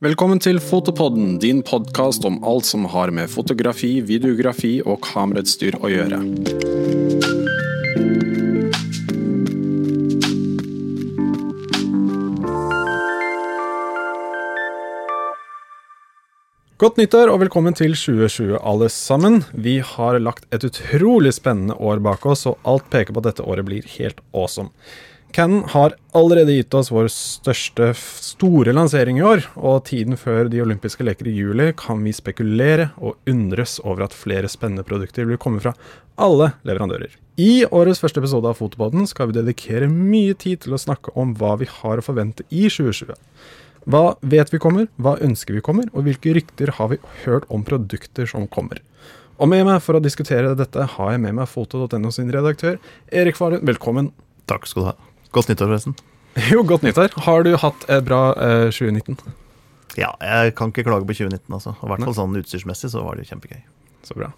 Velkommen til Fotopodden, din podkast om alt som har med fotografi, videografi og kamerautstyr å gjøre. Godt nyttår og velkommen til 2020, alle sammen. Vi har lagt et utrolig spennende år bak oss, og alt peker på at dette året blir helt awesome. Canon har allerede gitt oss vår største store lansering i år, og tiden før de olympiske leker i juli kan vi spekulere og undres over at flere spennende produkter vil komme fra alle leverandører. I årets første episode av Fotopodden skal vi dedikere mye tid til å snakke om hva vi har å forvente i 2020. Hva vet vi kommer, hva ønsker vi kommer, og hvilke rykter har vi hørt om produkter som kommer? Og med meg for å diskutere dette har jeg med meg foto.no sin redaktør Erik Farlund. Velkommen. Takk skal du ha. Godt nyttår, forresten. Jo, godt nyttår. Har du hatt et bra eh, 2019? Ja, jeg kan ikke klage på 2019, altså. I hvert fall sånn utstyrsmessig så var det kjempegøy. Så bra.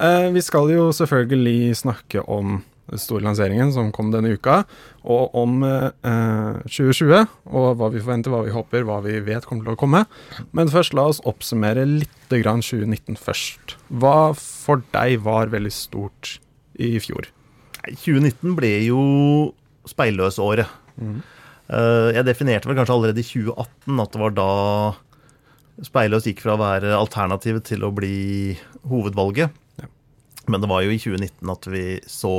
Eh, vi skal jo selvfølgelig snakke om den store lanseringen som kom denne uka, og om eh, 2020, og hva vi forventer, hva vi håper, hva vi vet kommer til å komme. Men først, la oss oppsummere litt grann 2019 først. Hva for deg var veldig stort i fjor? Nei, 2019 ble jo speilløsåret. Mm. Jeg definerte vel kanskje allerede i 2018 at det var da speilløs gikk fra å være alternativet til å bli hovedvalget. Ja. Men det var jo i 2019 at vi så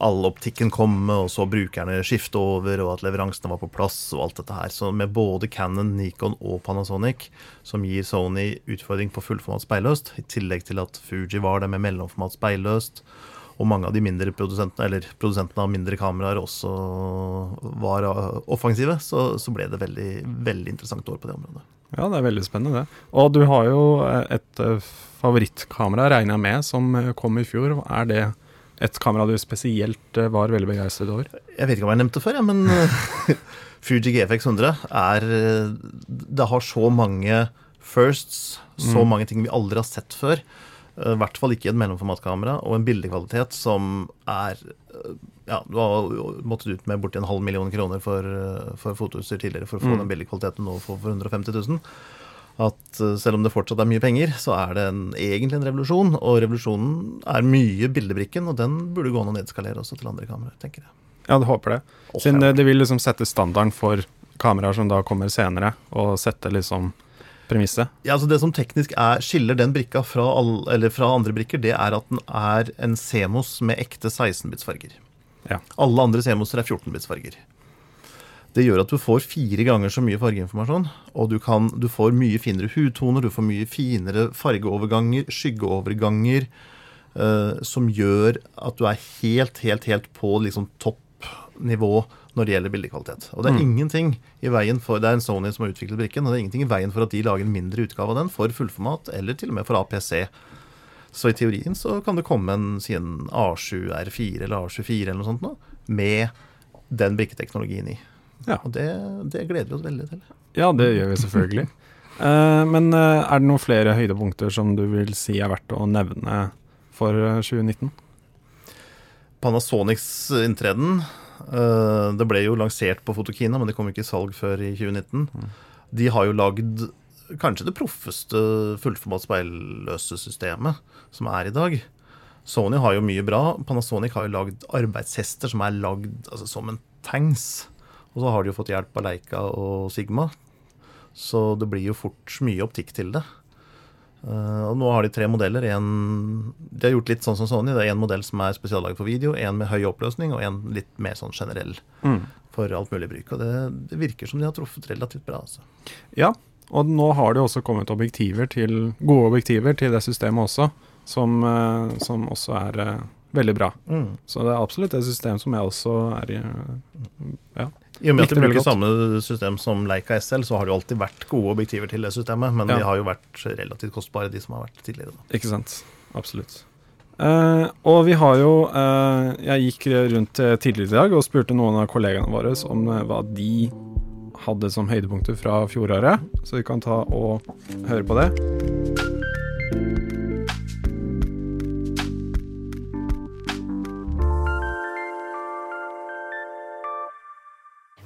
all optikken komme, og så brukerne skifte over, og at leveransene var på plass, og alt dette her. Så med både Canon, Nikon og Panasonic, som gir Sony utfordring på fullformat speilløst, i tillegg til at Fuji var det med mellomformat speilløst, og mange av de mindre produsentene, eller produsentene av mindre kameraer også var offensive, så, så ble det veldig, veldig interessant år på det området. Ja, det er veldig spennende, det. Og du har jo et eh, favorittkamera, regner jeg med, som eh, kom i fjor. Er det et kamera du spesielt eh, var veldig begeistret over? Jeg vet ikke om jeg nevnte det før, ja, men Fuji GFX 100 er Det har så mange firsts, så mm. mange ting vi aldri har sett før. I hvert fall ikke et mellomformatkamera, og en bildekvalitet som er ja, Du har måttet ut med borti en halv million kroner for, for fotoutstyr tidligere for å få mm. den bildekvaliteten nå for, for 150 000 at eh, selv om det fortsatt er mye penger, så er det en, egentlig en revolusjon. Og revolusjonen er mye bildebrikken, og den burde gå an å nedskalere også til andre kameraer, tenker jeg. Ja, det håper det. Siden det, det, vil liksom sette standarden for kameraer som da kommer senere, og sette liksom premisset. Ja, altså Det som teknisk er, skiller den brikka fra, all, fra andre brikker, det er at den er en Semos med ekte 16-bits farger. Ja. Alle andre Semoser er 14-bits farger. Det gjør at du får fire ganger så mye fargeinformasjon. Og du, kan, du får mye finere hudtoner, du får mye finere fargeoverganger, skyggeoverganger, uh, som gjør at du er helt, helt, helt på liksom toppnivå når det gjelder bildekvalitet. Og det er mm. ingenting i veien for Det er en Sony som har utviklet brikken, og det er ingenting i veien for at de lager en mindre utgave av den for fullformat, eller til og med for APC. Så i teorien så kan det komme en, si en A7 R4 eller A24 eller noe sånt nå, med den brikketeknologien i. Ja. Og det, det, gleder vi oss veldig til. Ja, det gjør vi selvfølgelig. uh, men uh, er det noen flere høydepunkter som du vil si er verdt å nevne for 2019? Eh, Panasonics inntreden. Uh, det ble jo lansert på Fotokina, men det kom ikke i salg før i 2019. Mm. De har jo lagd kanskje det proffeste fullformat speilløse systemet som er i dag. Sony har jo mye bra. Panasonic har jo lagd arbeidshester som er lagd altså, som en tanks. Og så har de jo fått hjelp av Leica og Sigma. Så det blir jo fort mye optikk til det. Uh, og nå har de tre modeller. En, de har gjort litt sånn som Sony. Det er en modell som er spesiallaget for video, en med høy oppløsning og en litt mer sånn generell mm. for alt mulig bruk. Og det, det, virker som de har truffet relativt bra. Altså. Ja, og nå har det også kommet objektiver til, gode objektiver til det systemet også, som, uh, som også er uh, veldig bra. Mm. Så det er absolutt et system som jeg også er i ja, i og med at de bruker samme system som Leica SL, så har det jo alltid vært gode objektiver til det systemet, men ja. de har jo vært relativt kostbare, de som har vært tidligere. Da. Ikke sant. Absolutt. Uh, og vi har jo uh, Jeg gikk rundt tidligere i dag og spurte noen av kollegaene våre om uh, hva de hadde som høydepunkter fra fjoråret, så vi kan ta og høre på det.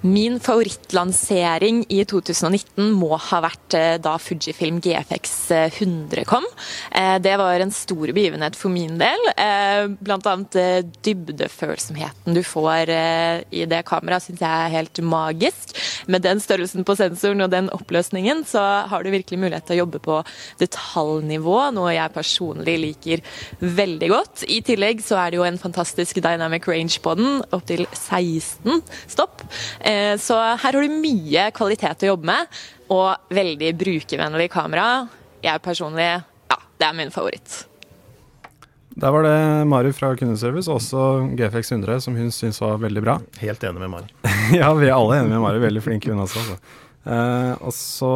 Min favorittlansering i 2019 må ha vært eh, da Fujifilm GFX 100 eh, kom. Eh, det var en stor begivenhet for min del. Blant annet dybdefølsomheten du får i det kameraet syns jeg er helt magisk. Med den størrelsen på sensoren og den oppløsningen så har du virkelig mulighet til å jobbe på detaljnivå, noe jeg personlig liker veldig godt. I tillegg så er det jo en fantastisk dynamic range på den, opptil 16 stopp. Eh, så her har du mye kvalitet å jobbe med, og veldig brukervennlig kamera. Jeg personlig, ja, det er min favoritt. Der var det Mari fra Kundeservice, og også GFX 100, som hun syntes var veldig bra. Helt enig med Mari. ja, vi er alle enige med Mari. Veldig flink hun også. Altså. Eh, og så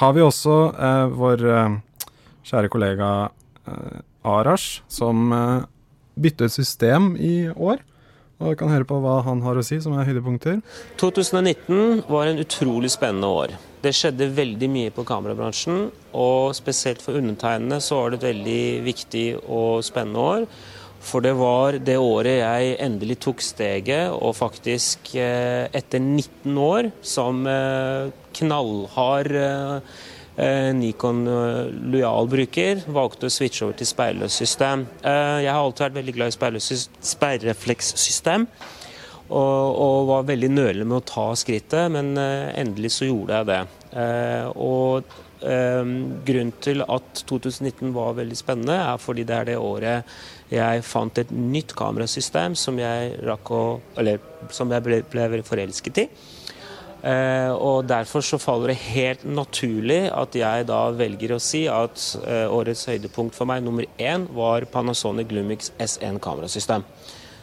har vi også eh, vår eh, kjære kollega eh, Arash, som eh, byttet system i år. Og vi kan høre på hva han har å si, som er høydepunkter. 2019 var en utrolig spennende år. Det skjedde veldig mye på kamerabransjen, og spesielt for undertegnede så var det et veldig viktig og spennende år. For det var det året jeg endelig tok steget, og faktisk eh, etter 19 år som eh, knallhard eh, Nikon eh, lojal bruker, valgte å switche over til speilløst system. Eh, jeg har alltid vært veldig glad i speilreflekssystem. Og, og, var veldig nølende med å ta skrittet, men endelig så gjorde jeg det. Og grunnen til at 2019 var veldig spennende, er fordi det er det året jeg fant et nytt kamerasystem som jeg å Eller som jeg ble, ble forelsket i. Eh, og Derfor så faller det helt naturlig at jeg da velger å si at eh, årets høydepunkt for meg nummer én var Panasonic Lumix S1 kamerasystem.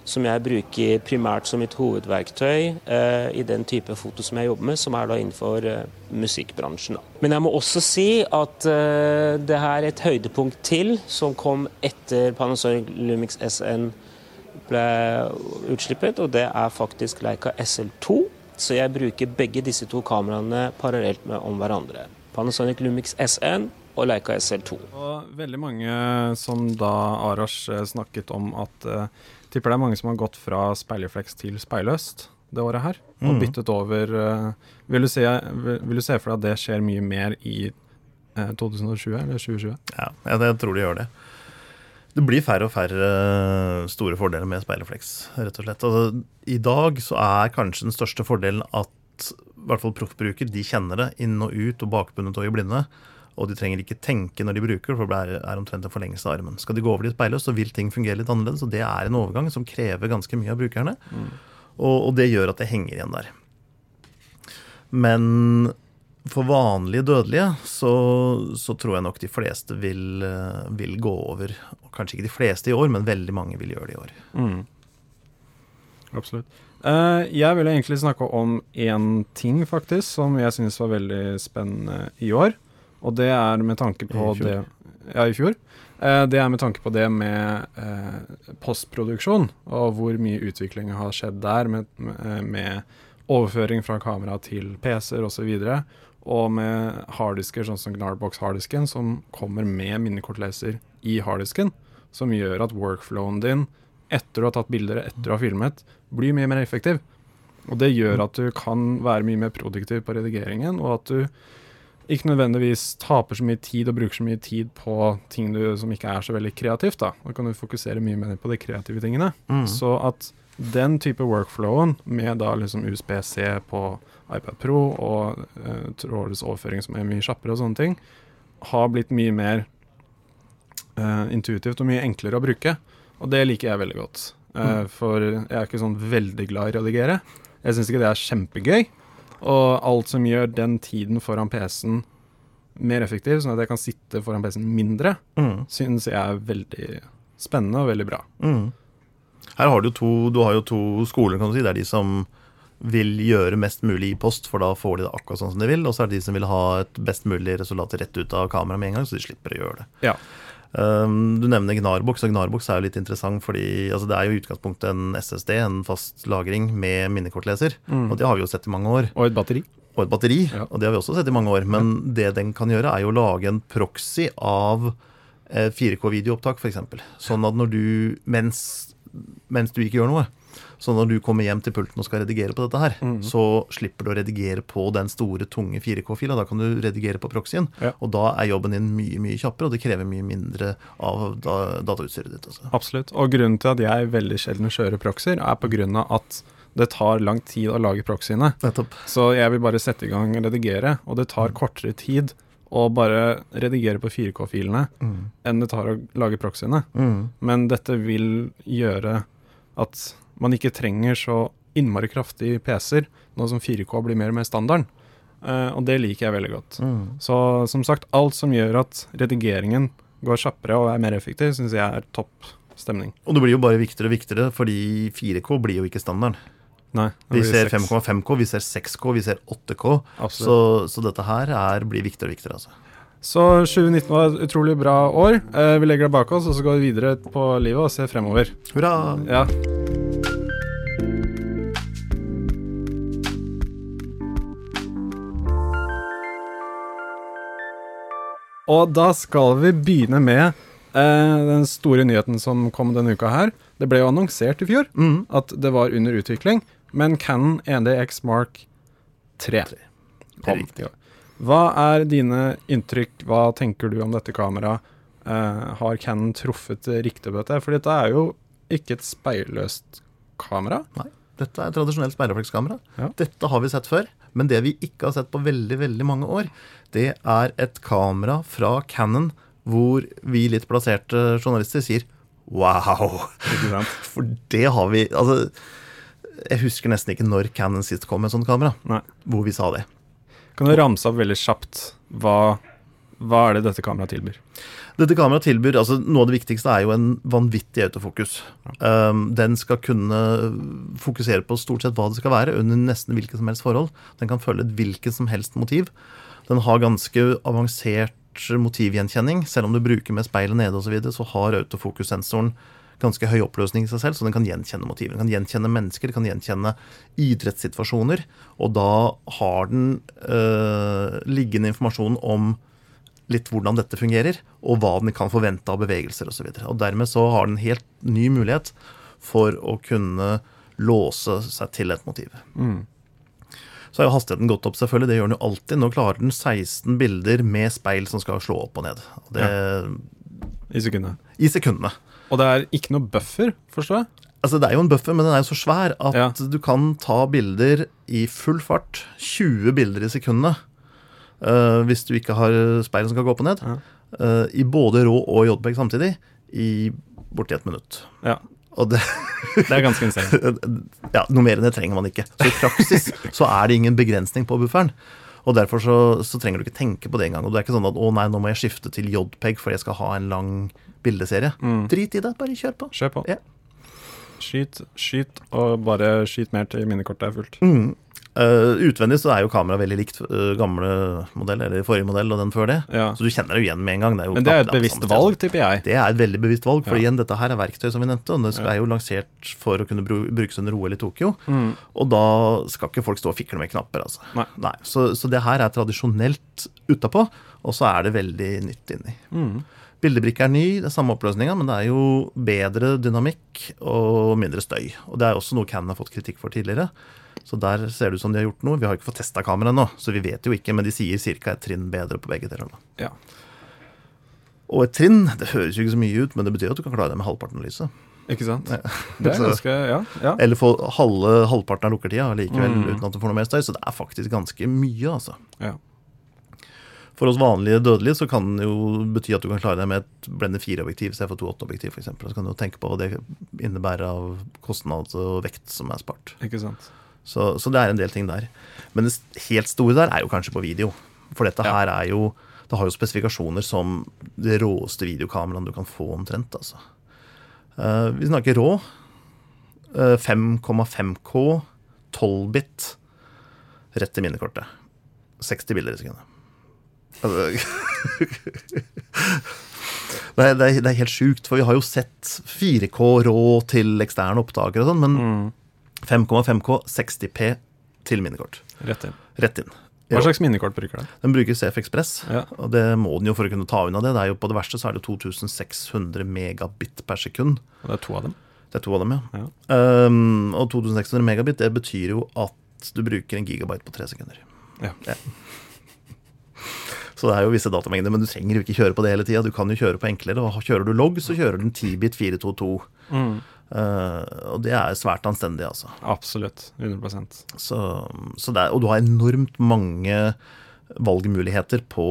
Som jeg bruker primært som mitt hovedverktøy eh, i den type foto som jeg jobber med, som er da innenfor musikkbransjen. Men jeg må også si at det her er et høydepunkt til som kom etter Panasonic Lumix S1 ble utslippet, og det er faktisk Leica SL2 så jeg bruker begge disse to kameraene parallelt med om hverandre. Panasonic Lumix S1 og Leica SL2. Og veldig mange som da Arash eh, snakket om at uh, tipper det er mange som har gått fra speilrefleks til speilløst det året her, og mm. byttet over uh, vil, du se, vil, vil, du se, for deg at det skjer mye mer i uh, 2020 eller 2020? Ja, jeg tror de gjør det. Det blir færre og færre eh, store fordeler med speilrefleks, rett og slett. Altså, I dag så er kanskje den største fordelen at i hvert fall proffbruker de kjenner det inn og ut og bakbundet og i blinde. Og de trenger ikke tenke når de bruker det, for det er omtrent en forlengelse av armen. Skal de gå over de speilløst, så vil ting fungere litt annerledes. Og det er en overgang som krever ganske mye av brukerne. Mm. Og, og, det gjør at det henger igjen der. Men for vanlige dødelige så, så, tror jeg nok de fleste vil, eh, vil, gå over. Kanskje ikke de fleste i år, men veldig mange vil gjøre det i år. Mm. Absolutt. Uh, jeg ville egentlig snakke om én ting, faktisk, som jeg syns var veldig spennende i år. Og det er med tanke på det Ja, i fjor. Uh, det er med tanke på det med uh, postproduksjon, og hvor mye utvikling har skjedd der med, med, med overføring fra kamera til PC-er osv. Og, så og med harddisker sånn som Gnarbox-harddisken, som kommer med minnekortleser i harddisken, som gjør at workflowen din etter å ha tatt bilder, etter å ha filmet, blir mye mer effektiv. Og det gjør at du kan være mye mer produktiv på redigeringen, og at du ikke nødvendigvis taper så mye tid og bruker så mye tid på ting du, som ikke er så veldig kreativt. Da Da kan du fokusere mye mer på de kreative tingene. Mm. Så at den type workflowen med da liksom USBC på iPad Pro og uh, trådløs overføring som er mye kjappere og sånne ting, har blitt mye mer uh, intuitivt og mye enklere å bruke. Og det liker jeg veldig godt. Uh. For jeg er ikke sånn veldig glad i å redigere. Jeg syns ikke det er kjempegøy. Og alt som gjør den tiden foran PC-en mer effektiv, sånn at jeg kan sitte foran PC-en mindre, mm. syns jeg er veldig spennende og veldig bra. Mm. Her har du, to, du har jo to skoler, kan du si. Det er de som vil gjøre mest mulig i post, for da får de det akkurat sånn som de vil. Og så er det de som vil ha et best mulig resultat rett ut av kameraet med en gang, så de slipper å gjøre det. Ja. Um, du nevner Gnarbox, og Gnarbox er jo litt interessant fordi altså det er jo i utgangspunktet en SSD, en fast lagring med minnekortleser. Mm. Og det har vi jo sett i mange år. Og et batteri. Og et batteri, ja. og det har vi også sett i mange år. Men ja. det den kan gjøre, er jo å lage en proxy av 4K-videoopptak, f.eks. Sånn at når du, mens, mens du ikke gjør noe, Så når du kommer hjem til pulten og skal redigere på dette her, så slipper du å redigere på den store, tunge 4K-fila. Da kan du redigere på proxyen, Ja. og da er jobben din mye mye kjappere, og det krever mye mindre av da, datautstyret ditt. Altså. Absolutt. Og grunnen til at jeg veldig sjelden kjører proxyer, er av at det tar lang tid å lage proxyene. Nettopp. Så jeg vil bare sette i gang og redigere, og det tar kortere tid å bare redigere på 4K-filene Mm. enn det tar å lage proxyene. Mm. Men dette vil gjøre at man ikke trenger så innmari kraftige PC-er, nå som 4K blir mer og mer standarden. Uh, og det liker jeg veldig godt. Mm. Så som sagt, alt som gjør at redigeringen går kjappere og er mer effektiv, syns jeg er topp stemning. Og det blir jo bare viktigere og viktigere, fordi 4K blir jo ikke standarden. Nei, Vi ser 5,5K, vi ser 6K, vi ser 8K. Så, så dette her er, blir viktigere og viktigere. altså. Så 2019 var et utrolig bra år. Eh, vi legger det bak oss, og så går vi videre på livet og ser fremover. Hurra! Ja. Og da skal vi begynne med eh, den store nyheten som kom denne uka her. Det ble jo annonsert i fjor Mm. at det var under utvikling, men Canon E NDX Mark 3 kom. Hva er dine inntrykk, hva tenker du om dette kameraet? Eh, har Canon truffet riktig på dette? For dette er jo ikke et speilløst kamera. Nei, Dette er et tradisjonelt speilreflekskamera. Ja. Dette har vi sett før. Men det vi ikke har sett på veldig veldig mange år, det er et kamera fra Cannon hvor vi litt plasserte journalister sier wow. For det har vi Altså, jeg husker nesten ikke når Cannon sist kom med sånt kamera Nei. hvor vi sa det. Kan du ramse opp veldig kjapt hva, hva er det dette kameraet tilbyr? Dette kameraet tilbyr altså Noe av det viktigste er jo en vanvittig autofokus. Um, den skal kunne fokusere på stort sett hva det skal være, under nesten hvilket som helst forhold. Den kan følge et hvilket som helst motiv. Den har ganske avansert motivgjenkjenning. Selv om du bruker med speilet nede osv., så, videre, så har autofokussensoren ganske høy oppløsning i seg selv, så den kan gjenkjenne motiver. Den kan gjenkjenne mennesker, den kan gjenkjenne idrettssituasjoner. Og da har den øh, liggende informasjon om litt hvordan dette fungerer, og hva den kan forvente av bevegelser osv. Dermed så har den helt ny mulighet for å kunne låse seg til et motiv. Så har jo hastigheten gått opp, selvfølgelig. Det gjør den jo alltid. Nå klarer den 16 bilder med speil som skal slå opp og ned. Og det, I sekundene. I sekundene. Og det er ikke noe buffer, forstår jeg? Altså Det er jo en buffer, men den er jo så svær at Ja. du kan ta bilder i full fart. 20 bilder i sekundet. uh, hvis du ikke har speil som kan gå opp og ned. Ja. Uh, I både rå og JPEG samtidig. I borti et minutt. Ja. Det, Det er ganske insane. ja, Noe mer enn det trenger man ikke. Så i praksis så er det ingen begrensning på bufferen. Og derfor så, så trenger du ikke tenke på det engang. Og det er ikke sånn at å nei, nå må jeg skifte til JPEG for jeg skal ha en lang bildeserie. Drit i det, bare kjør på. Kjør på. Ja. Skyt, skyt, og bare skyt mer til minnekortet er fullt. Mm. Uh, utvendig så er jo kameraet veldig likt uh, gamle modell, eller forrige modell og den før det. Ja. Så du kjenner det jo igjen med en gang. Det Men det er et bevisst valg, tipper jeg. Det er et veldig bevisst valg, for Ja. igjen, dette her er verktøy som vi nevnte, og det er jo lansert for å kunne bru brukes under OL i Tokyo. Mm. Og da skal ikke folk stå og fikle med knapper, altså. Nei. Så, så det her er tradisjonelt utapå, og så er det veldig nytt inni. Mm. Bildebrikke er ny, det er samme oppløsninga, men det er jo bedre dynamikk og mindre støy. Og det er også noe Canon har fått kritikk for tidligere. Så der ser det ut som de har gjort noe. Vi har ikke fått testa kameraet ennå, så vi vet jo ikke, men de sier ca. et trinn bedre på begge deler. Ja. Og et trinn, det høres jo ikke så mye ut, men det betyr at du kan klare deg med halvparten av lyset. Ikke sant? Ja. Det er ganske Ja. ja. Eller få halve, halvparten av lukkertida likevel Mm. uten at du får noe mer støy. Så det er faktisk ganske mye, altså. ja. For oss vanlige dødelige så kan det jo bety at du kan klare deg med et blende fire-objektiv istedenfor 2.8-objektiv f.eks. Så kan du jo tenke på hva det innebærer av kostnad og vekt som er spart. Ikke sant. Så, så det er en del ting der. Men det helt store der er jo kanskje på video. For dette Ja. her er jo Det har jo spesifikasjoner som det råeste videokameraet du kan få omtrent, altså. Uh, vi snakker rå. eh, 5,5K, 12-bit, rett til minnekortet. 60 bilder i sekundet. Det, er, det, er, det er helt sjukt, for vi har jo sett 4K rå til eksterne opptakere og sånn, men Mm. 5,5K 60P til minnekort. Rett inn. Rett inn. Hva slags minnekort bruker den? Den bruker CF Ekspress. Ja. og det må den jo for å kunne ta unna det. det er jo På det verste så er det 2600 megabit per sekund. Og det er to av dem. Det er to av dem, ja. Ja. Um, og 2600 megabit, det betyr jo at du bruker en gigabyte på tre sekunder. Ja. Så det er jo visse datamengder, men du trenger jo ikke kjøre på det hele tida. Du kan jo kjøre på enklere, og kjører du logg, så kjører du en 10-bit 422. Mm. Uh, og det er svært anstendig, altså. Absolutt. 100% Så, så det og du har enormt mange valgmuligheter på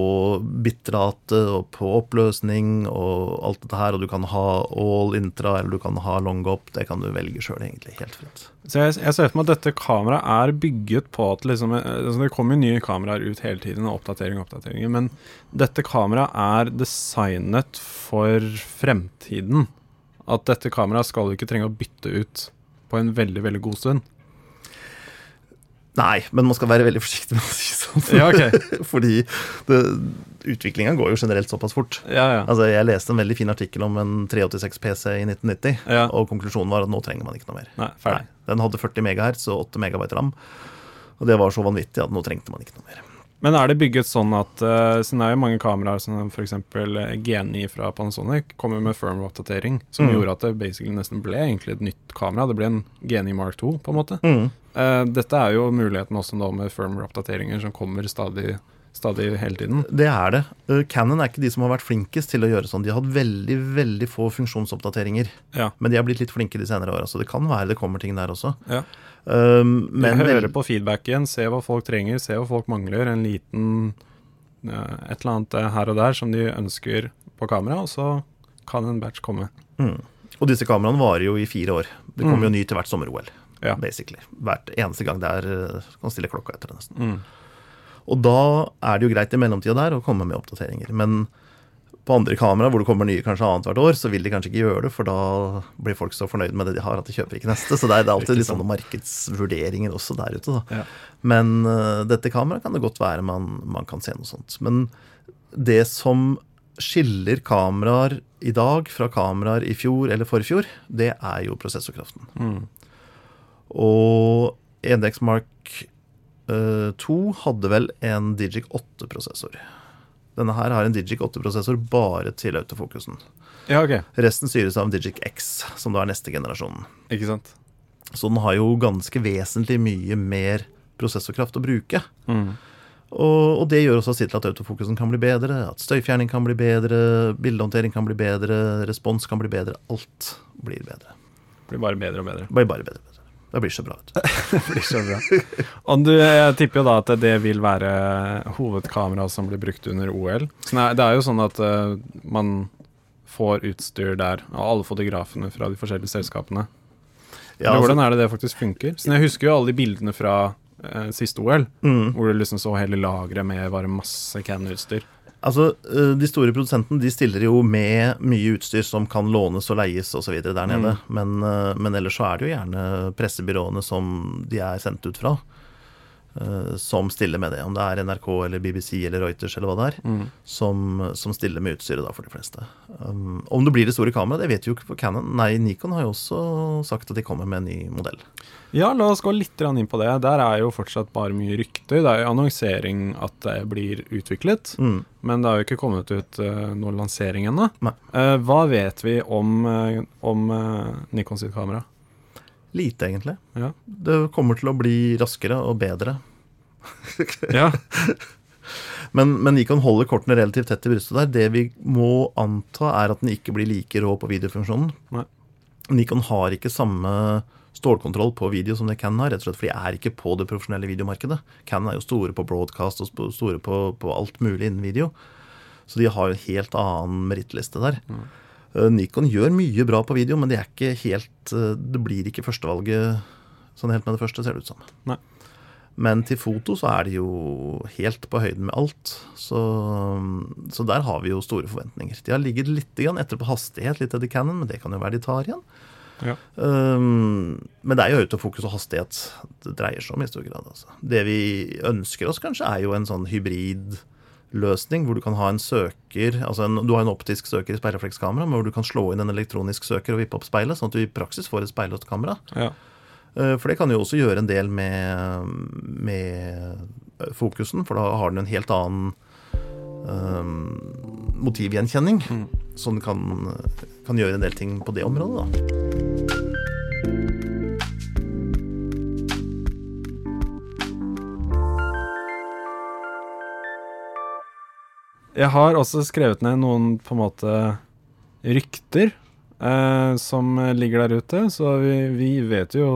bitrate og på oppløsning og alt dette her. Og du kan ha all intra, eller du kan ha long up. Det kan du velge sjøl, egentlig. Helt fritt. Så jeg, jeg ser for meg at dette kameraet er bygget på at liksom, altså Det kommer jo nye kameraer ut hele tiden, og oppdateringer og oppdateringer, men dette kameraet er designet for fremtiden. At dette kameraet skal du ikke trenge å bytte ut på en veldig, veldig god stund. Nei, men man skal være veldig forsiktig med å si sånn. Ja, okay. Fordi utviklinga går jo generelt såpass fort. Ja, ja. Altså, Jeg leste en veldig fin artikkel om en 386 PC i 1990, Ja. og konklusjonen var at nå trenger man ikke noe mer. Nei, ferdig. Nei, den hadde 40 MHz og 8 MB ram, og det var så vanvittig at nå trengte man ikke noe mer. Men er det bygget sånn at uh, Siden det er jo mange kameraer som f.eks. GNI fra Panasonic kommer med firmware-oppdatering, som Mm. gjorde at det basically nesten ble egentlig et nytt kamera. Det ble en G9 Mark 2, på en måte. Mm. Uh, dette er jo muligheten også nå med firmware-oppdateringer som kommer stadig, stadig hele tiden. Det er det. Cannon Canon er ikke de som har vært flinkest til å gjøre sånn. De har hatt veldig veldig få funksjonsoppdateringer. Ja. Men de har blitt litt flinke de senere åra, så det kan være det kommer ting der også. ja. Um, men Høre på feedbacken, se hva folk trenger, se hva folk mangler. En liten eh, Et eller annet eh, her og der som de ønsker på kamera, og så kan en batch komme. mm. Og disse kameraene varer jo i fire år. Det kommer Mm. jo ny til hvert sommer-OL. Ja. basically. Hvert eneste gang det er Kan stille klokka etter det, nesten. Mm. Og da er det jo greit i mellomtida der å komme med oppdateringer. Men på andre kamera, hvor det kommer nye kanskje annethvert år, så vil de kanskje ikke gjøre det, for da blir folk så fornøyd med det de har, at de kjøper ikke neste. Så det er, det er alltid litt sånne markedsvurderinger også der ute, da. Ja. Men uh, dette kameraet kan det godt være man, man kan se noe sånt. Men det som skiller kameraer i dag fra kameraer i fjor eller forfjor, det er jo prosessorkraften. Mm. Og EDX Mark 2 hadde vel en Digic 8-prosessor. Denne her har en Digic 8-prosessor bare til autofokusen. ja, ok. Resten styres av en Digic X, som da er neste generasjon. Ikke sant? Så den har jo ganske vesentlig mye mer prosessorkraft å bruke. Mm. Og, og det gjør også sitt til at autofokusen kan bli bedre, at støyfjerning kan bli bedre, bildehåndtering kan bli bedre, respons kan bli bedre. Alt blir bedre. Blir bare bedre og bedre. Blir bare bedre. bedre. Det blir så bra. Det blir så bra. Og du, jeg tipper jo da at det vil være hovedkamera som blir brukt under OL. Så det er jo sånn at uh, man får utstyr der av alle fotografene fra de forskjellige selskapene. Ja, altså- hvordan er det det faktisk funker? Så jeg husker jo alle de bildene fra uh, siste OL, Mm. hvor du liksom så hele lageret med bare masse Canon-utstyr. Altså, eh, De store produsentene de stiller jo med mye utstyr som kan lånes og leies osv. der nede. Men, eh, men ellers så er det jo gjerne pressebyråene som de er sendt ut fra, som stiller med det. Om det er NRK eller BBC eller Reuters eller hva det er, som, som stiller med utstyret da for de fleste. Um, om det blir det store kameraet, det vet vi jo ikke for Canon. Nei, Nikon har jo også sagt at de kommer med en ny modell. Ja, la oss gå litt inn på det. Der er jo fortsatt bare mye rykter. Det er jo annonsering at det blir utviklet, Mm. men det har jo ikke kommet ut uh, noen lansering ennå. Eh, hva vet vi om, eh, om uh, Nikon sitt kamera? Lite, egentlig. Ja. Det kommer til å bli raskere og bedre. ja. Men, men Nikon holder kortene relativt tett i brystet der. Det vi må anta, er at den ikke blir like rå på videofunksjonen. Nei. Nikon har ikke samme stålkontroll på video som det Can har, rett og slett fordi de er ikke på det profesjonelle videomarkedet. Canon er jo store på broadcast og store på, på alt mulig innen video. Så de har jo en helt annen merittliste der. Eh, Nikon gjør mye bra på video, men det er ikke helt eh, Det blir ikke førstevalget sånn helt med det første, ser det ut som. Nei. Men til foto så er det jo helt på høyden med alt. Så, så der har vi jo store forventninger. De har ligget litt etter på hastighet, litt etter Cannon, men det kan jo være de tar igjen. Ja. Um, men det er jo autofokus og hastighet det dreier seg om i stor grad. Altså. Det vi ønsker oss kanskje, er jo en sånn hybridløsning, hvor du kan ha en søker altså en, Du har en optisk søker i speilreflekskamera, men hvor du kan slå inn en elektronisk søker og vippe opp speilet, sånn at du i praksis får et speilløst kamera. ja. Eh, For det kan jo også gjøre en del med, med fokusen, for da har den en helt annen um, motivgjenkjenning. Som kan, kan gjøre en del ting på det området, da. Jeg har også skrevet ned noen på en måte rykter eh, som ligger der ute, så vi, vi vet jo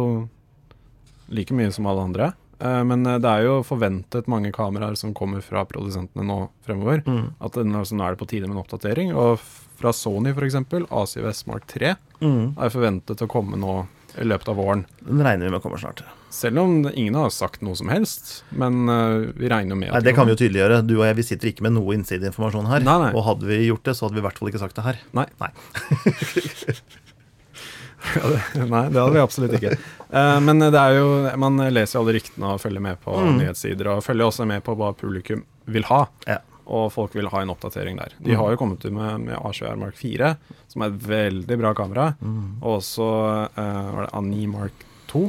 like mye som alle andre. Eh, men eh, det er jo forventet mange kameraer som kommer fra produsentene nå fremover. Mm. At nå er det på tide med en oppdatering. Og fra Sony f.eks., A7S Mark 3, Mm. er forventet å komme nå i løpet av våren. Den regner vi med kommer snart. Selv om ingen har sagt noe som helst. Men eh, vi regner med Nei, Det kan vi jo tydeliggjøre. Du og jeg vi sitter ikke med noe innsideinformasjon her. Nei, nei. Og hadde vi gjort det, så hadde vi i hvert fall ikke sagt det her. Nei. Nei. Ja, det, nei, det hadde vi absolutt ikke. Uh, men det er jo, man leser jo alle ryktene og følger med på Mm. nyhetssider. Og følger også med på hva publikum vil ha. Ja. Og folk vil ha en oppdatering der. De Mm. har jo kommet ut med, med A7R Mark 4, som er et veldig bra kamera. Mm. Og også eh, var det A9 Mark 2,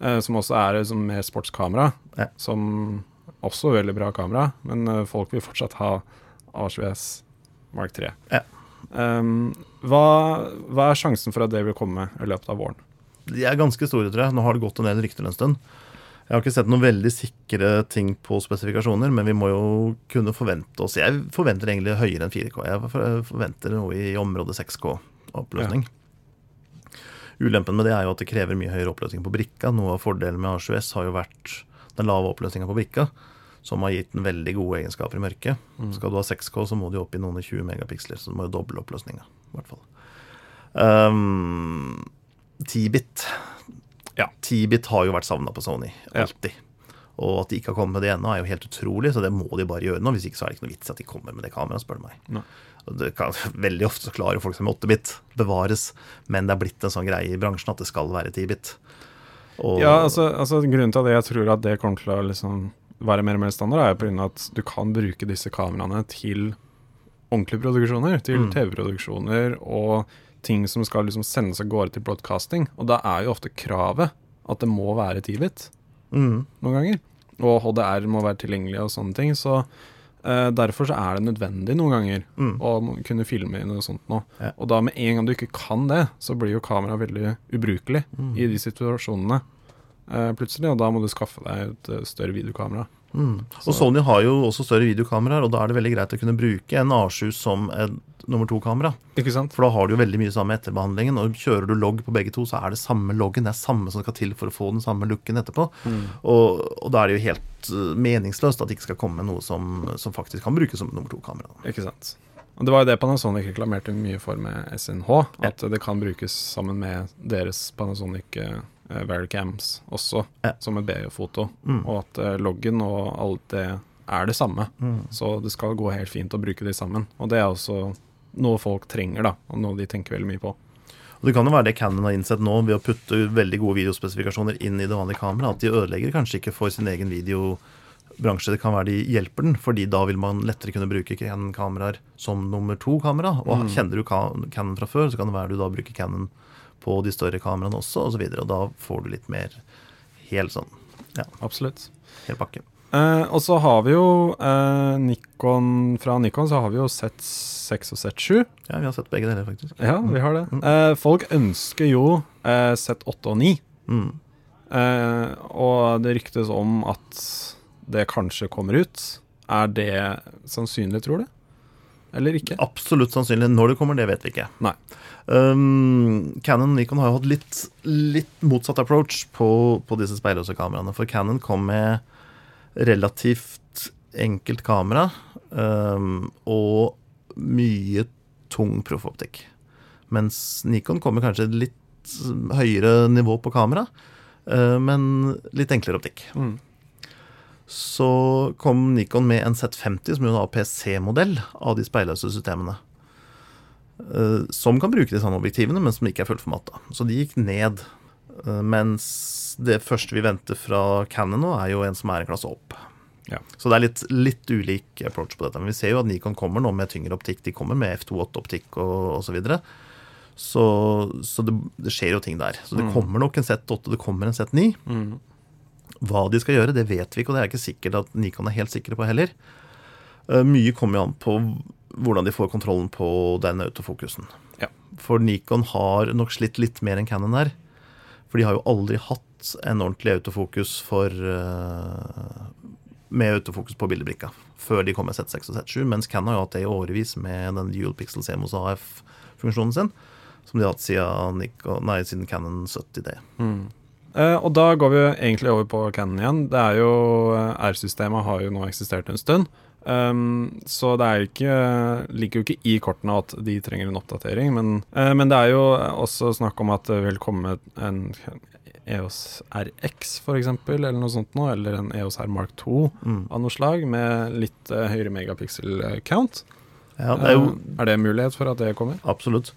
eh, som også er sånn mer sportskamera. Ja. Som også er veldig bra kamera, men eh, folk vil fortsatt ha A7S Mark 3. Ja. Um, hva, hva er sjansen for at det vil komme i løpet av våren? De er ganske store, tror jeg. Nå har det gått en del rykter en stund. Jeg har ikke sett noen veldig sikre ting på spesifikasjoner, men vi må jo kunne forvente oss Jeg forventer egentlig høyere enn 4K. Jeg forventer noe i området 6K-oppløsning. Ulempen med det er jo at det krever mye høyere oppløsning på brikka. Noe av fordelen med A7S har jo vært den lave oppløsninga på brikka, som har gitt den veldig gode egenskaper i mørket. Skal du ha 6K, så må du opp i noen og 20 megapiksler, så du må jo doble oppløsninga. I hvert fall. Um, 10-bit. Ja. 10-bit har jo vært savna på Sony. Ja. Alltid. Og at de ikke har kommet med det ennå, er jo helt utrolig, så det må de bare gjøre nå. Hvis ikke så er det ikke noe vits at de kommer med det kameraet, spør du meg. Det kan, veldig ofte så klarer folk som er 8-bit bevares, men det er blitt en sånn greie i bransjen at det skal være 10-bit. Og- Ja, altså, altså Grunnen til at jeg tror at det kommer til å liksom være mer og mer standard, er grunn av at du kan bruke disse kameraene til ordentlige produksjoner. Til Mm. TV-produksjoner og ting som skal liksom sendes av gårde til broadcasting. Og da er jo ofte kravet at det må være 10-bit mm, noen ganger. Og HDR må være tilgjengelig og sånne ting. Så uh, derfor så er det nødvendig noen ganger mm. å kunne filme i noe sånt nå. Ja. Og da med en gang du ikke kan det, så blir jo kameraet veldig ubrukelig Mm. i de situasjonene uh, plutselig, og da må du skaffe deg et eh, større videokamera. Mm. Og Sony har jo også større videokameraer, og da er det veldig greit å kunne bruke en A7 som et nummer to-kamera. For da har du jo veldig mye samme etterbehandlingen, og kjører du logg på begge to, så er det samme loggen. Det er samme som skal til for å få den samme looken etterpå. Mm. Og, og da er det jo helt uh, meningsløst at det ikke skal komme noe som, som faktisk kan brukes som nummer to-kamera. Ikke sant. Og Det var jo det Panasonic reklamerte mye for med SNH, at det kan brukes sammen med deres Panasonic uh, Vericams også, Ja. som et BE-foto. Mm. Og at eh, loggen og alt det er det samme. Mm. Så det skal gå helt fint å bruke de sammen. Og det er også noe folk trenger, da, og noe de tenker veldig mye på. Og Det kan jo være det Canon har innsett nå ved å putte veldig gode videospesifikasjoner inn i det vanlige kameraet, at de ødelegger kanskje ikke for sin egen videobransje. Det kan være de hjelper den, fordi da vil man lettere kunne bruke Canon-kameraer som nummer to-kamera. Og Mm. kjenner du Ca- Canon fra før, så kan det være du da bruker Canon på de større kameraene også, osv. Og, så og da får du litt mer hel sånn Ja, Absolutt. hel pakke. Eh, og så har vi jo eh, Nikon Fra Nikon så har vi jo sett 6 og sett 7. Ja, vi har sett begge deler, faktisk. Ja, vi har det. Eh, folk ønsker jo eh, sett 8 og 9. Mm. Eh, og det ryktes om at det kanskje kommer ut. Er det sannsynlig, tror du? Eller ikke? Absolutt sannsynlig. Når det kommer, det vet vi ikke. Nei. Um, Canon og Nikon har jo hatt litt, litt motsatt approach på, på disse speilløse kameraene. For Canon kom med relativt enkelt kamera um, og mye tung proffoptikk. Mens Nikon kommer kanskje litt høyere nivå på kamera, uh, men litt enklere optikk. Mm. Så kom Nikon med en Z50, som jo er APC-modell av de speilløse systemene. Eh, som kan bruke de samme objektivene, men som ikke er fullformatta. Så de gikk ned. Eh, mens det første vi venter fra Canon nå, er jo en som er en klasse opp. Ja. Så det er litt, litt ulik approach på dette. Men vi ser jo at Nikon kommer nå med tyngre optikk. De kommer med F28-optikk og osv. Så, videre. så Så det, det skjer jo ting der. Så det Mm. kommer nok en Z8, det kommer en Z9. Mm. Hva de skal gjøre, det vet vi ikke, og det er ikke sikkert at Nikon er helt sikre på heller. Eh, Mye kommer jo an på hvordan de får kontrollen på den autofokusen. Ja. For Nikon har nok slitt litt mer enn Canon her. For de har jo aldri hatt en ordentlig autofokus for, eh, med autofokus på bildebrikka før de kom med Z6 og Z7, mens Canon har jo hatt det i årevis med den Dual Pixel CMOS AF-funksjonen sin, som de har hatt siden, Nikon, nei, siden Canon 70D. Mm. Eh, og da går vi egentlig over på Canon igjen. Det er jo eh, R-systemet har jo nå eksistert en stund. Um, så det er ikke, ligger jo ikke i kortene at de trenger en oppdatering. Men, uh, men, det er jo også snakk om at det vil komme en EOS RX f.eks., eller noe sånt nå, eller en EOS R Mark 2 mm. av noe slag, med litt uh, høyere megapixel-count. Ja, det er, jo, uh, er det mulighet for at det kommer? Absolutt.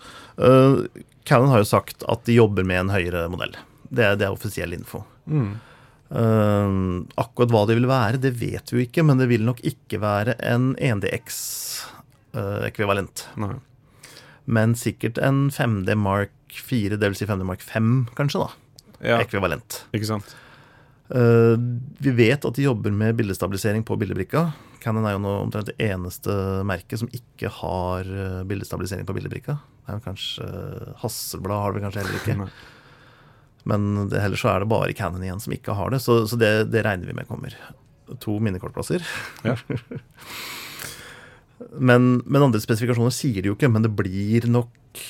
Canon har jo sagt at de jobber med en høyere modell. Det det er offisiell info. Mm. Uh, akkurat hva det vil være, det vet vi jo ikke, men det vil nok ikke være en 1DX-ekvivalent. Uh, men sikkert en 5D Mark 4, dvs. Si 5D Mark 5, kanskje, da. Ja. Ekvivalent. Ikke sant? Uh, vi vet at de jobber med bildestabilisering på bildebrikka. Canon er jo nå omtrent det eneste merket som ikke har eh, bildestabilisering på bildebrikka. Det er jo kanskje Hasselblad har det kanskje heller ikke. Men det, ellers så er det bare Cannon igjen som ikke har det, så, så det, det, regner vi med kommer. To minnekortplasser. Ja. men, men, andre spesifikasjoner sier de jo ikke, men det blir nok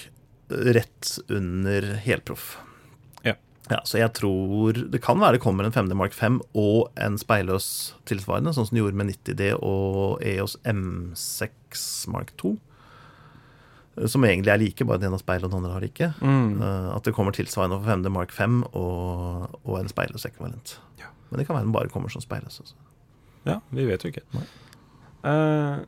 rett under helproff. Ja. ja. Så jeg tror det kan være det kommer en 5D Mark 5 og en speilløs tilsvarende, sånn som de gjorde med 90D og EOS M6 Mark 2 som egentlig er like, bare den ene har speil og den andre har ikke. Mm. Uh, at det kommer tilsvarende for 5D Mark 5 og, og en speilløs ekvivalent. Ja. Men det kan være den bare kommer som speilløs. Altså. Ja, vi vet jo ikke. Nei, uh,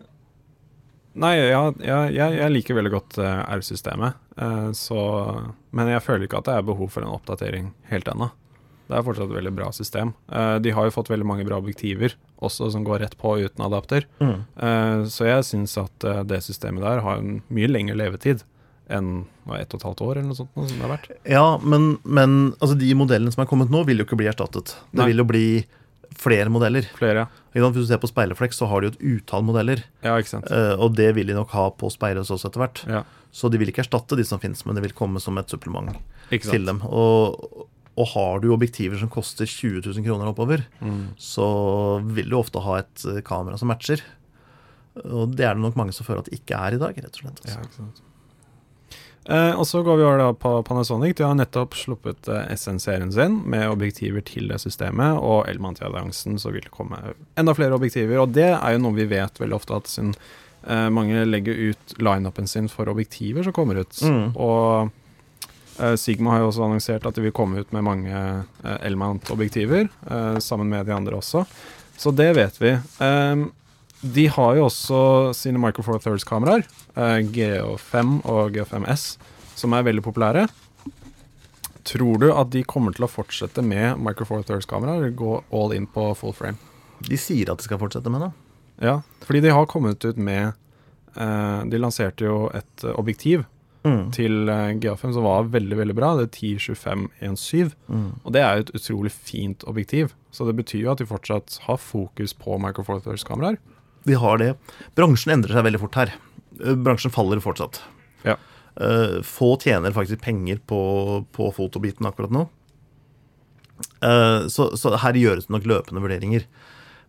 nei ja, ja, jeg, jeg, liker veldig godt uh, R-systemet, men jeg føler ikke at det er behov for en oppdatering helt ennå. Det er fortsatt et veldig bra system. Uh, de har jo fått veldig mange bra objektiver også, som går rett på uten adapter. Mm. Uh, så jeg syns at uh, det systemet der har en mye lengre levetid enn ett og et halvt år eller noe sånt. Noe som det har vært. Ja, men, men altså, de modellene som er kommet nå, vil jo ikke bli erstattet. Det Nei. vil jo bli flere modeller. Flere, ja. Hvis du ser på Speileflex, så har de jo et utall modeller. Ja, ikke sant. og det vil de nok ha på Speilrefleks også etter hvert. Ja. Så de vil ikke erstatte de som finnes, men det vil komme som et supplement til dem. Og, og har du objektiver som koster 20 000 kroner oppover, mm. så vil du ofte ha et eh, kamera som matcher. Og det er det nok mange som føler at det ikke er i dag, rett og slett. Ja. Eh, og så går vi over da på Panasonic. De har nettopp sluppet eh, SN-serien sin med objektiver til det systemet, og Elmantia-alliansen så vil det komme enda flere objektiver. Og det er jo noe vi vet veldig ofte, at siden eh, mange legger ut lineupen sin for objektiver som kommer ut. Mm. Og Sigma har jo også annonsert at de vil komme ut med mange uh, L-mount-objektiver, uh, sammen med de andre også. Så det vet vi. Um, de har jo også sine Micro Four Thirds-kameraer, GH5 og GH5S, som er veldig populære. Tror du at de kommer til å fortsette med Micro Four Thirds-kameraer, gå all in på full frame? De sier at de skal fortsette med det. Ja, fordi de har kommet ut med De lanserte jo et objektiv mm. til eh, GA5 som var veldig veldig bra. Det er 10-25-1.7. Mm. Og det er jo et utrolig fint objektiv. Så det betyr jo at de fortsatt har fokus på Micro Four Thirds-kameraer. De har det. Bransjen endrer seg veldig fort her. Eh, bransjen faller fortsatt. Ja. Uh, få tjener faktisk penger på, på fotobiten akkurat nå. Så, så, her gjøres det nok løpende vurderinger.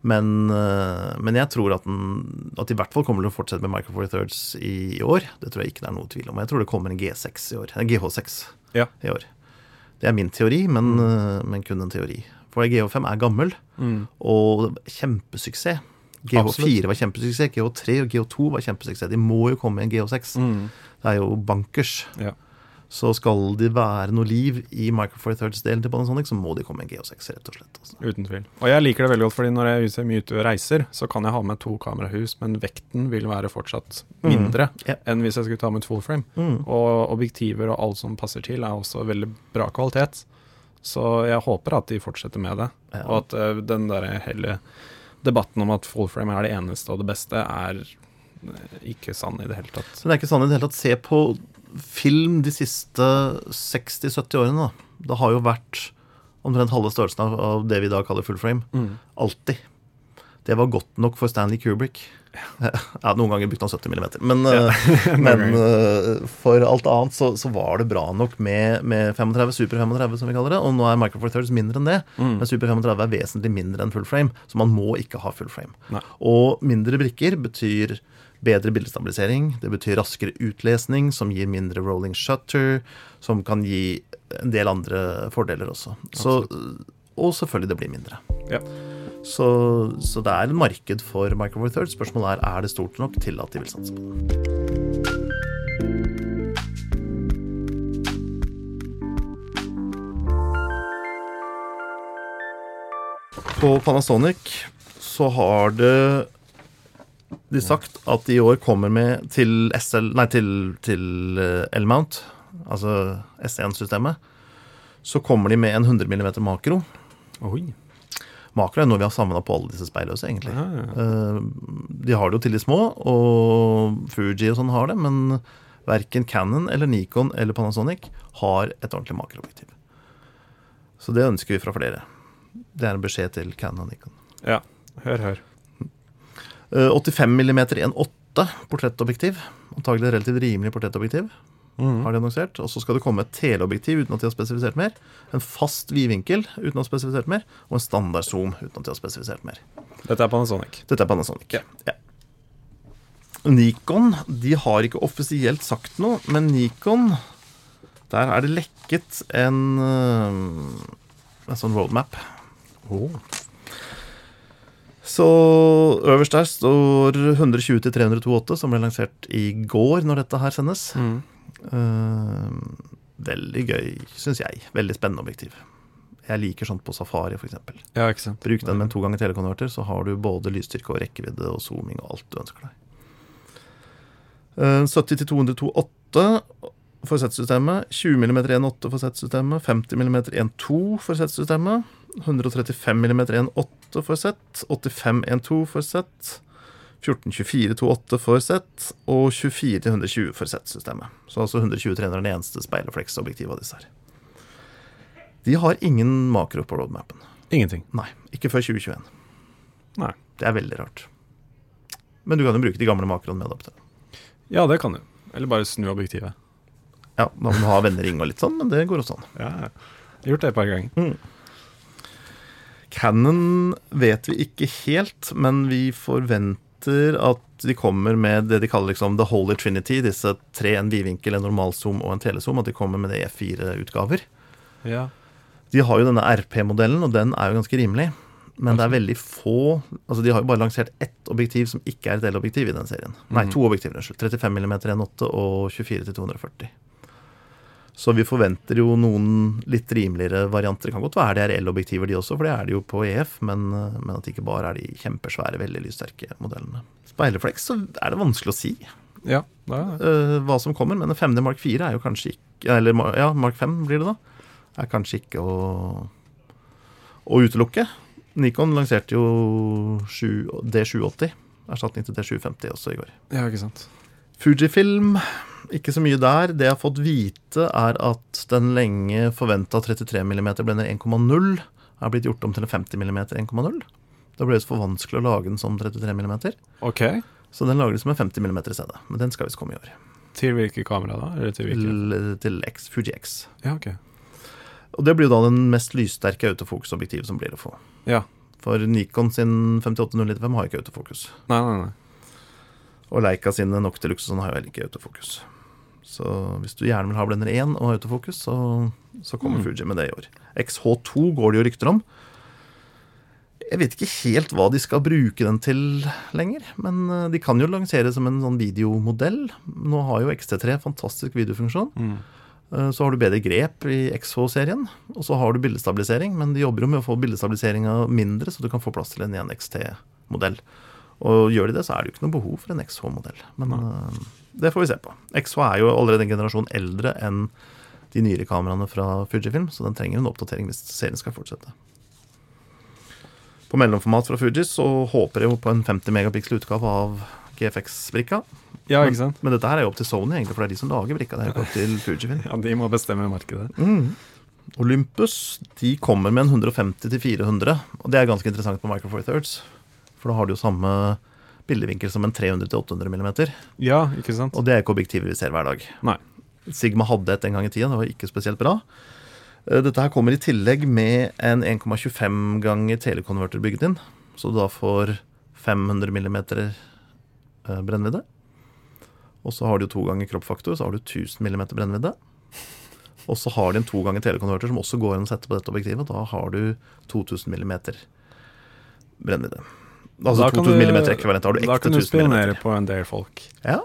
Men, eh, men, jeg tror at, den, at de i hvert fall kommer til å fortsette med Micro Four Thirds i, i, år. Det tror jeg ikke det er noe tvil om. Jeg tror det kommer en G6 i år. En GH6 ja. i år. Det er min teori, men, mm. Eh, men kun en teori. For GH5 er gammel, mm. og kjempesuksess. GH4 Absolutt. var kjempesuksess, GH3 og GH2 var kjempesuksess. De må jo komme i en GH6. Mm. Det er jo bankers. Ja så skal det være noe liv i Micro Four Thirds-delen til Panasonic, så må de komme med G6, rett og slett. Altså. Uten tvil. Og jeg liker det veldig godt, fordi når jeg er mye ute og reiser, så kan jeg ha med to kamerahus, men vekten vil være fortsatt mm. mindre mm. yeah. enn hvis jeg skulle ta med et full frame. Mm. Og objektiver og alt som passer til, er også veldig bra kvalitet. Så jeg håper at de fortsetter med det, ja. og at uh, den der hele debatten om at full frame er det eneste og det beste, er eh, ikke sann i det hele tatt. Så det er ikke sann i det hele tatt. Se på film de siste 60-70 årene, da. Det har jo vært omtrent halve størrelsen av det vi i dag kaller full frame. Mm. Alltid. Det var godt nok for Stanley Kubrick. Ja, Noen ganger brukte han 70 mm, men, ja. men eh, for alt annet så, så, var det bra nok med, med 35, Super 35, som vi kaller det. Og nå er Micro Four Thirds mindre enn det, mm. men Super 35 er vesentlig mindre enn full frame. Så man må ikke ha full frame. Nei. Og mindre brikker betyr bedre bildestabilisering. Det betyr raskere utlesning, som gir mindre rolling shutter, som kan gi en del andre fordeler også. Så, og selvfølgelig det blir mindre. Ja. Så, så, det er et marked for Micro Four Thirds. Spørsmålet er er det stort nok til at de vil satse på det. På Panasonic så har det de sagt at de i år kommer med til SL Nei, til, til eh, L-mount, altså S1-systemet, så kommer de med en 100 mm makro. Oi. Makro er noe vi har savna på alle disse speilløse, egentlig. Ja, ja. Eh, de har det jo til de små, og Fuji og sånn har det, men verken Cannon eller Nikon eller Panasonic har et ordentlig makroobjektiv. Så det ønsker vi fra flere. Det er en beskjed til Cannon og Nikon. Ja, hør, hør. 85 mm 1.8 portrettobjektiv. Antagelig relativt rimelig portrettobjektiv. Mm. har de annonsert. Og så skal det komme et teleobjektiv uten at de har spesifisert mer. En fast vidvinkel uten å ha spesifisert mer. Og en standard zoom uten at de har spesifisert mer. Dette er Panasonic. Dette er Panasonic, ja. ja. Nikon de har ikke offisielt sagt noe, men Nikon Der er det lekket en, eh, en sånn roadmap. Oh. Så øverst der står 120 til 328, som ble lansert i går når dette her sendes. Mm. Uh, veldig gøy, syns jeg. Veldig spennende objektiv. Jeg liker sånt på safari, f.eks. Ja, ikke sant. Bruk den med en to ganger telekonverter, så har du både lysstyrke og rekkevidde og zooming og alt du ønsker deg. Uh, 70 til 202,8 for Z-systemet. 20 mm 1.8 for Z-systemet. 50 mm 1.2 for Z-systemet. 135 mm 1.8 for Z. 8512 for Z. 1424-28 for Z og 24-120 for Z-systemet. Så altså 120-300 er den eneste speilrefleksobjektivet av disse her. De har ingen makro på roadmapen. Ingenting? Nei, ikke før 2021. Nei. Det er veldig rart. Men du kan jo bruke de gamle makroene med adapter. Ja, det kan du. Eller bare snu objektivet. Ja, da må du ha vennering og litt sånn, men det går også an. Ja, jeg har gjort det et par ganger. Mm. Cannon vet vi ikke helt, men vi forventer at de kommer med det de kaller liksom the holy trinity, disse tre, en vidvinkel, en normalzoom og en telezoom, at de kommer med det E4-utgaver. Ja. De har jo denne RP-modellen, og den er jo ganske rimelig. Men det er veldig få altså De har jo bare lansert ett objektiv som ikke er et delobjektiv i den serien. Nei, mhm. to objektiver. unnskyld. 35 mm 1.8 og 24 til 240. Så vi forventer jo noen litt rimeligere varianter. Det kan godt være det er L-objektiver, de også, for det er det jo på EF. Men, men, at det ikke bare er de kjempesvære, veldig lyssterke modellene. Speilrefleks så er det vanskelig å si ja, det er det. Uh, hva som kommer. Men en 5D Mark 4 er jo kanskje ikke Eller ja, Mark 5 blir det da. Er kanskje ikke å, å utelukke. Nikon lanserte jo D780, erstatning til D750 også i går. Ja, ikke sant. Fujifilm ikke så mye der. Det jeg har fått vite, er at den lenge forventa 33 mm blender 1,0 er blitt gjort om til en 50 mm 1,0. Da ble det for vanskelig å lage den som 33 mm. Okay. Så den lages med 50 mm i stedet. Men den skal visst komme i år. Til hvilke kamera da? Eller til, til X, Fuji X. Ja, ok. Og det blir jo da den mest lyssterke autofokusobjektivet som blir å få. Ja. For Nikon sin 58095 har ikke autofokus. Nei, nei, nei. Og Leica sine Noctilux sånn har jo heller ikke autofokus. Så hvis du gjerne vil ha blender 1 og autofokus, så, så kommer mm. Fuji med det i år. XH2 går det jo rykter om. Jeg vet ikke helt hva de skal bruke den til lenger. Men eh, de kan jo lansere som en sånn videomodell. Nå har jo XT3 fantastisk videofunksjon. Mm. Eh, så har du bedre grep i XH-serien, og så har du bildestabilisering. Men de jobber jo med å få bildestabiliseringa mindre, så du kan få plass til en 1XT-modell. Og gjør de det, så er det jo ikke noe behov for en XH-modell. Men uh, det får vi se på. XH er jo allerede en generasjon eldre enn de nyere kameraene fra Fujifilm, så den trenger en oppdatering hvis serien skal fortsette. På mellomformat fra Fuji så håper jeg jo på en 50 megapiksel utgave av GFX-brikka. Ja, ikke sant? Men, men, dette her er jo opp til Sony, egentlig, for det er de som lager brikka. Det er jo opp til Fujifilm. Ja, De må bestemme markedet. Mm. Olympus de kommer med en 150 400, og det er ganske interessant på Micro Four Thirds. For da har du jo samme bildevinkel som en 300-800 mm. Ja, ikke sant? Og det er ikke objektiver vi ser hver dag. Nei. Sigma hadde et en gang i tida, det var ikke spesielt bra. Eh, dette her kommer i tillegg med en 1,25 ganger telekonverter bygget inn. Så du da får 500 mm brennvidde. Og så har du to ganger kroppfaktor, så har du 1000 mm brennvidde. Og så har de en to ganger telekonverter som også går inn og setter på dette objektivet. Da har du 2000 mm brennvidde. Altså 2000 mm ekvivalent. Da har du ekte 1000 mm. Da kan du spionere på en del folk. Ja.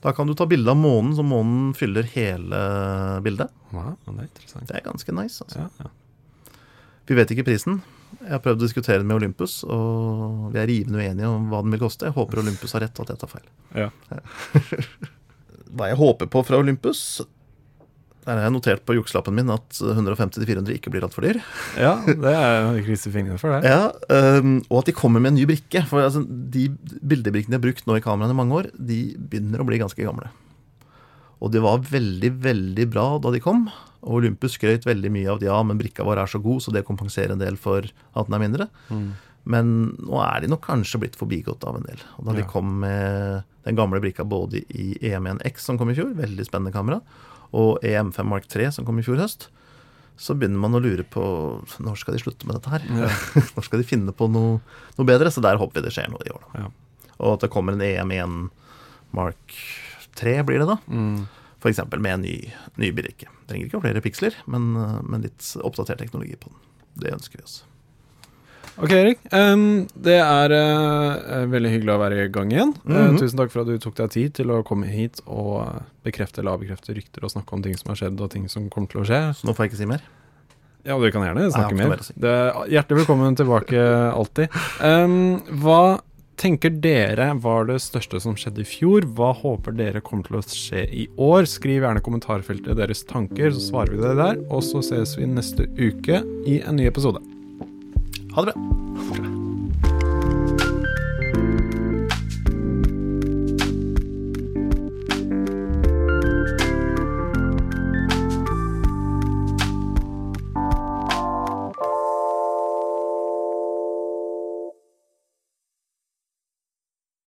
Da kan du ta bilde av månen, så månen fyller hele bildet. Wow, det er. Det er ganske nice. altså. Ja, ja. Vi vet ikke prisen. Jeg har prøvd å diskutere den med Olympus, og vi er rivende uenige om hva den vil koste. Jeg håper Olympus har rett, og at jeg tar feil. Ja. Hva jeg håper på fra Olympus Der har jeg notert på jukselappen min at 150-400 ikke blir altfor dyr. ja, det er krysser fingrene for det. Ja, um, og at de kommer med en ny brikke. For altså, de bildebrikkene de har brukt nå i kameraene i mange år, de begynner å bli ganske gamle. Og det var veldig, veldig bra da de kom. Og Olympus skrøt veldig mye av at ja, men brikka vår er så god, så det kompenserer en del for at den er mindre. Men nå er de nok kanskje blitt forbigått av en del. Og da de kom med den gamle brikka både i EM1X, som kom i fjor, veldig spennende kamera, og EM5 Mark 3, som kom i fjor høst, så begynner man å lure på når skal de slutte med dette her? Ja. når skal de finne på noe, noe bedre? Så der håper vi det skjer noe i år, da. Ja. Og at det kommer en EM1 Mark 3, blir det da. Mm. F.eks. med en ny, ny birikke. Trenger ikke flere piksler, men, men litt oppdatert teknologi på den. Det ønsker vi oss. Ok, Erik. Um, det er uh, veldig hyggelig å være i gang igjen. Mm -hmm. uh, tusen takk for at du tok deg tid til å komme hit og bekrefte eller avbekrefte rykter og snakke om ting som har skjedd og ting som kommer til å skje. Så nå får jeg ikke si mer. Ja, du kan gjerne snakke mer. si. Det er hjertelig velkommen tilbake alltid. Um, hva tenker dere var det største som skjedde i fjor? Hva håper dere kommer til å skje i år? Skriv gjerne kommentarfeltet deres tanker, så svarer vi det der. Og så ses vi neste uke i en ny episode. Ha det bra.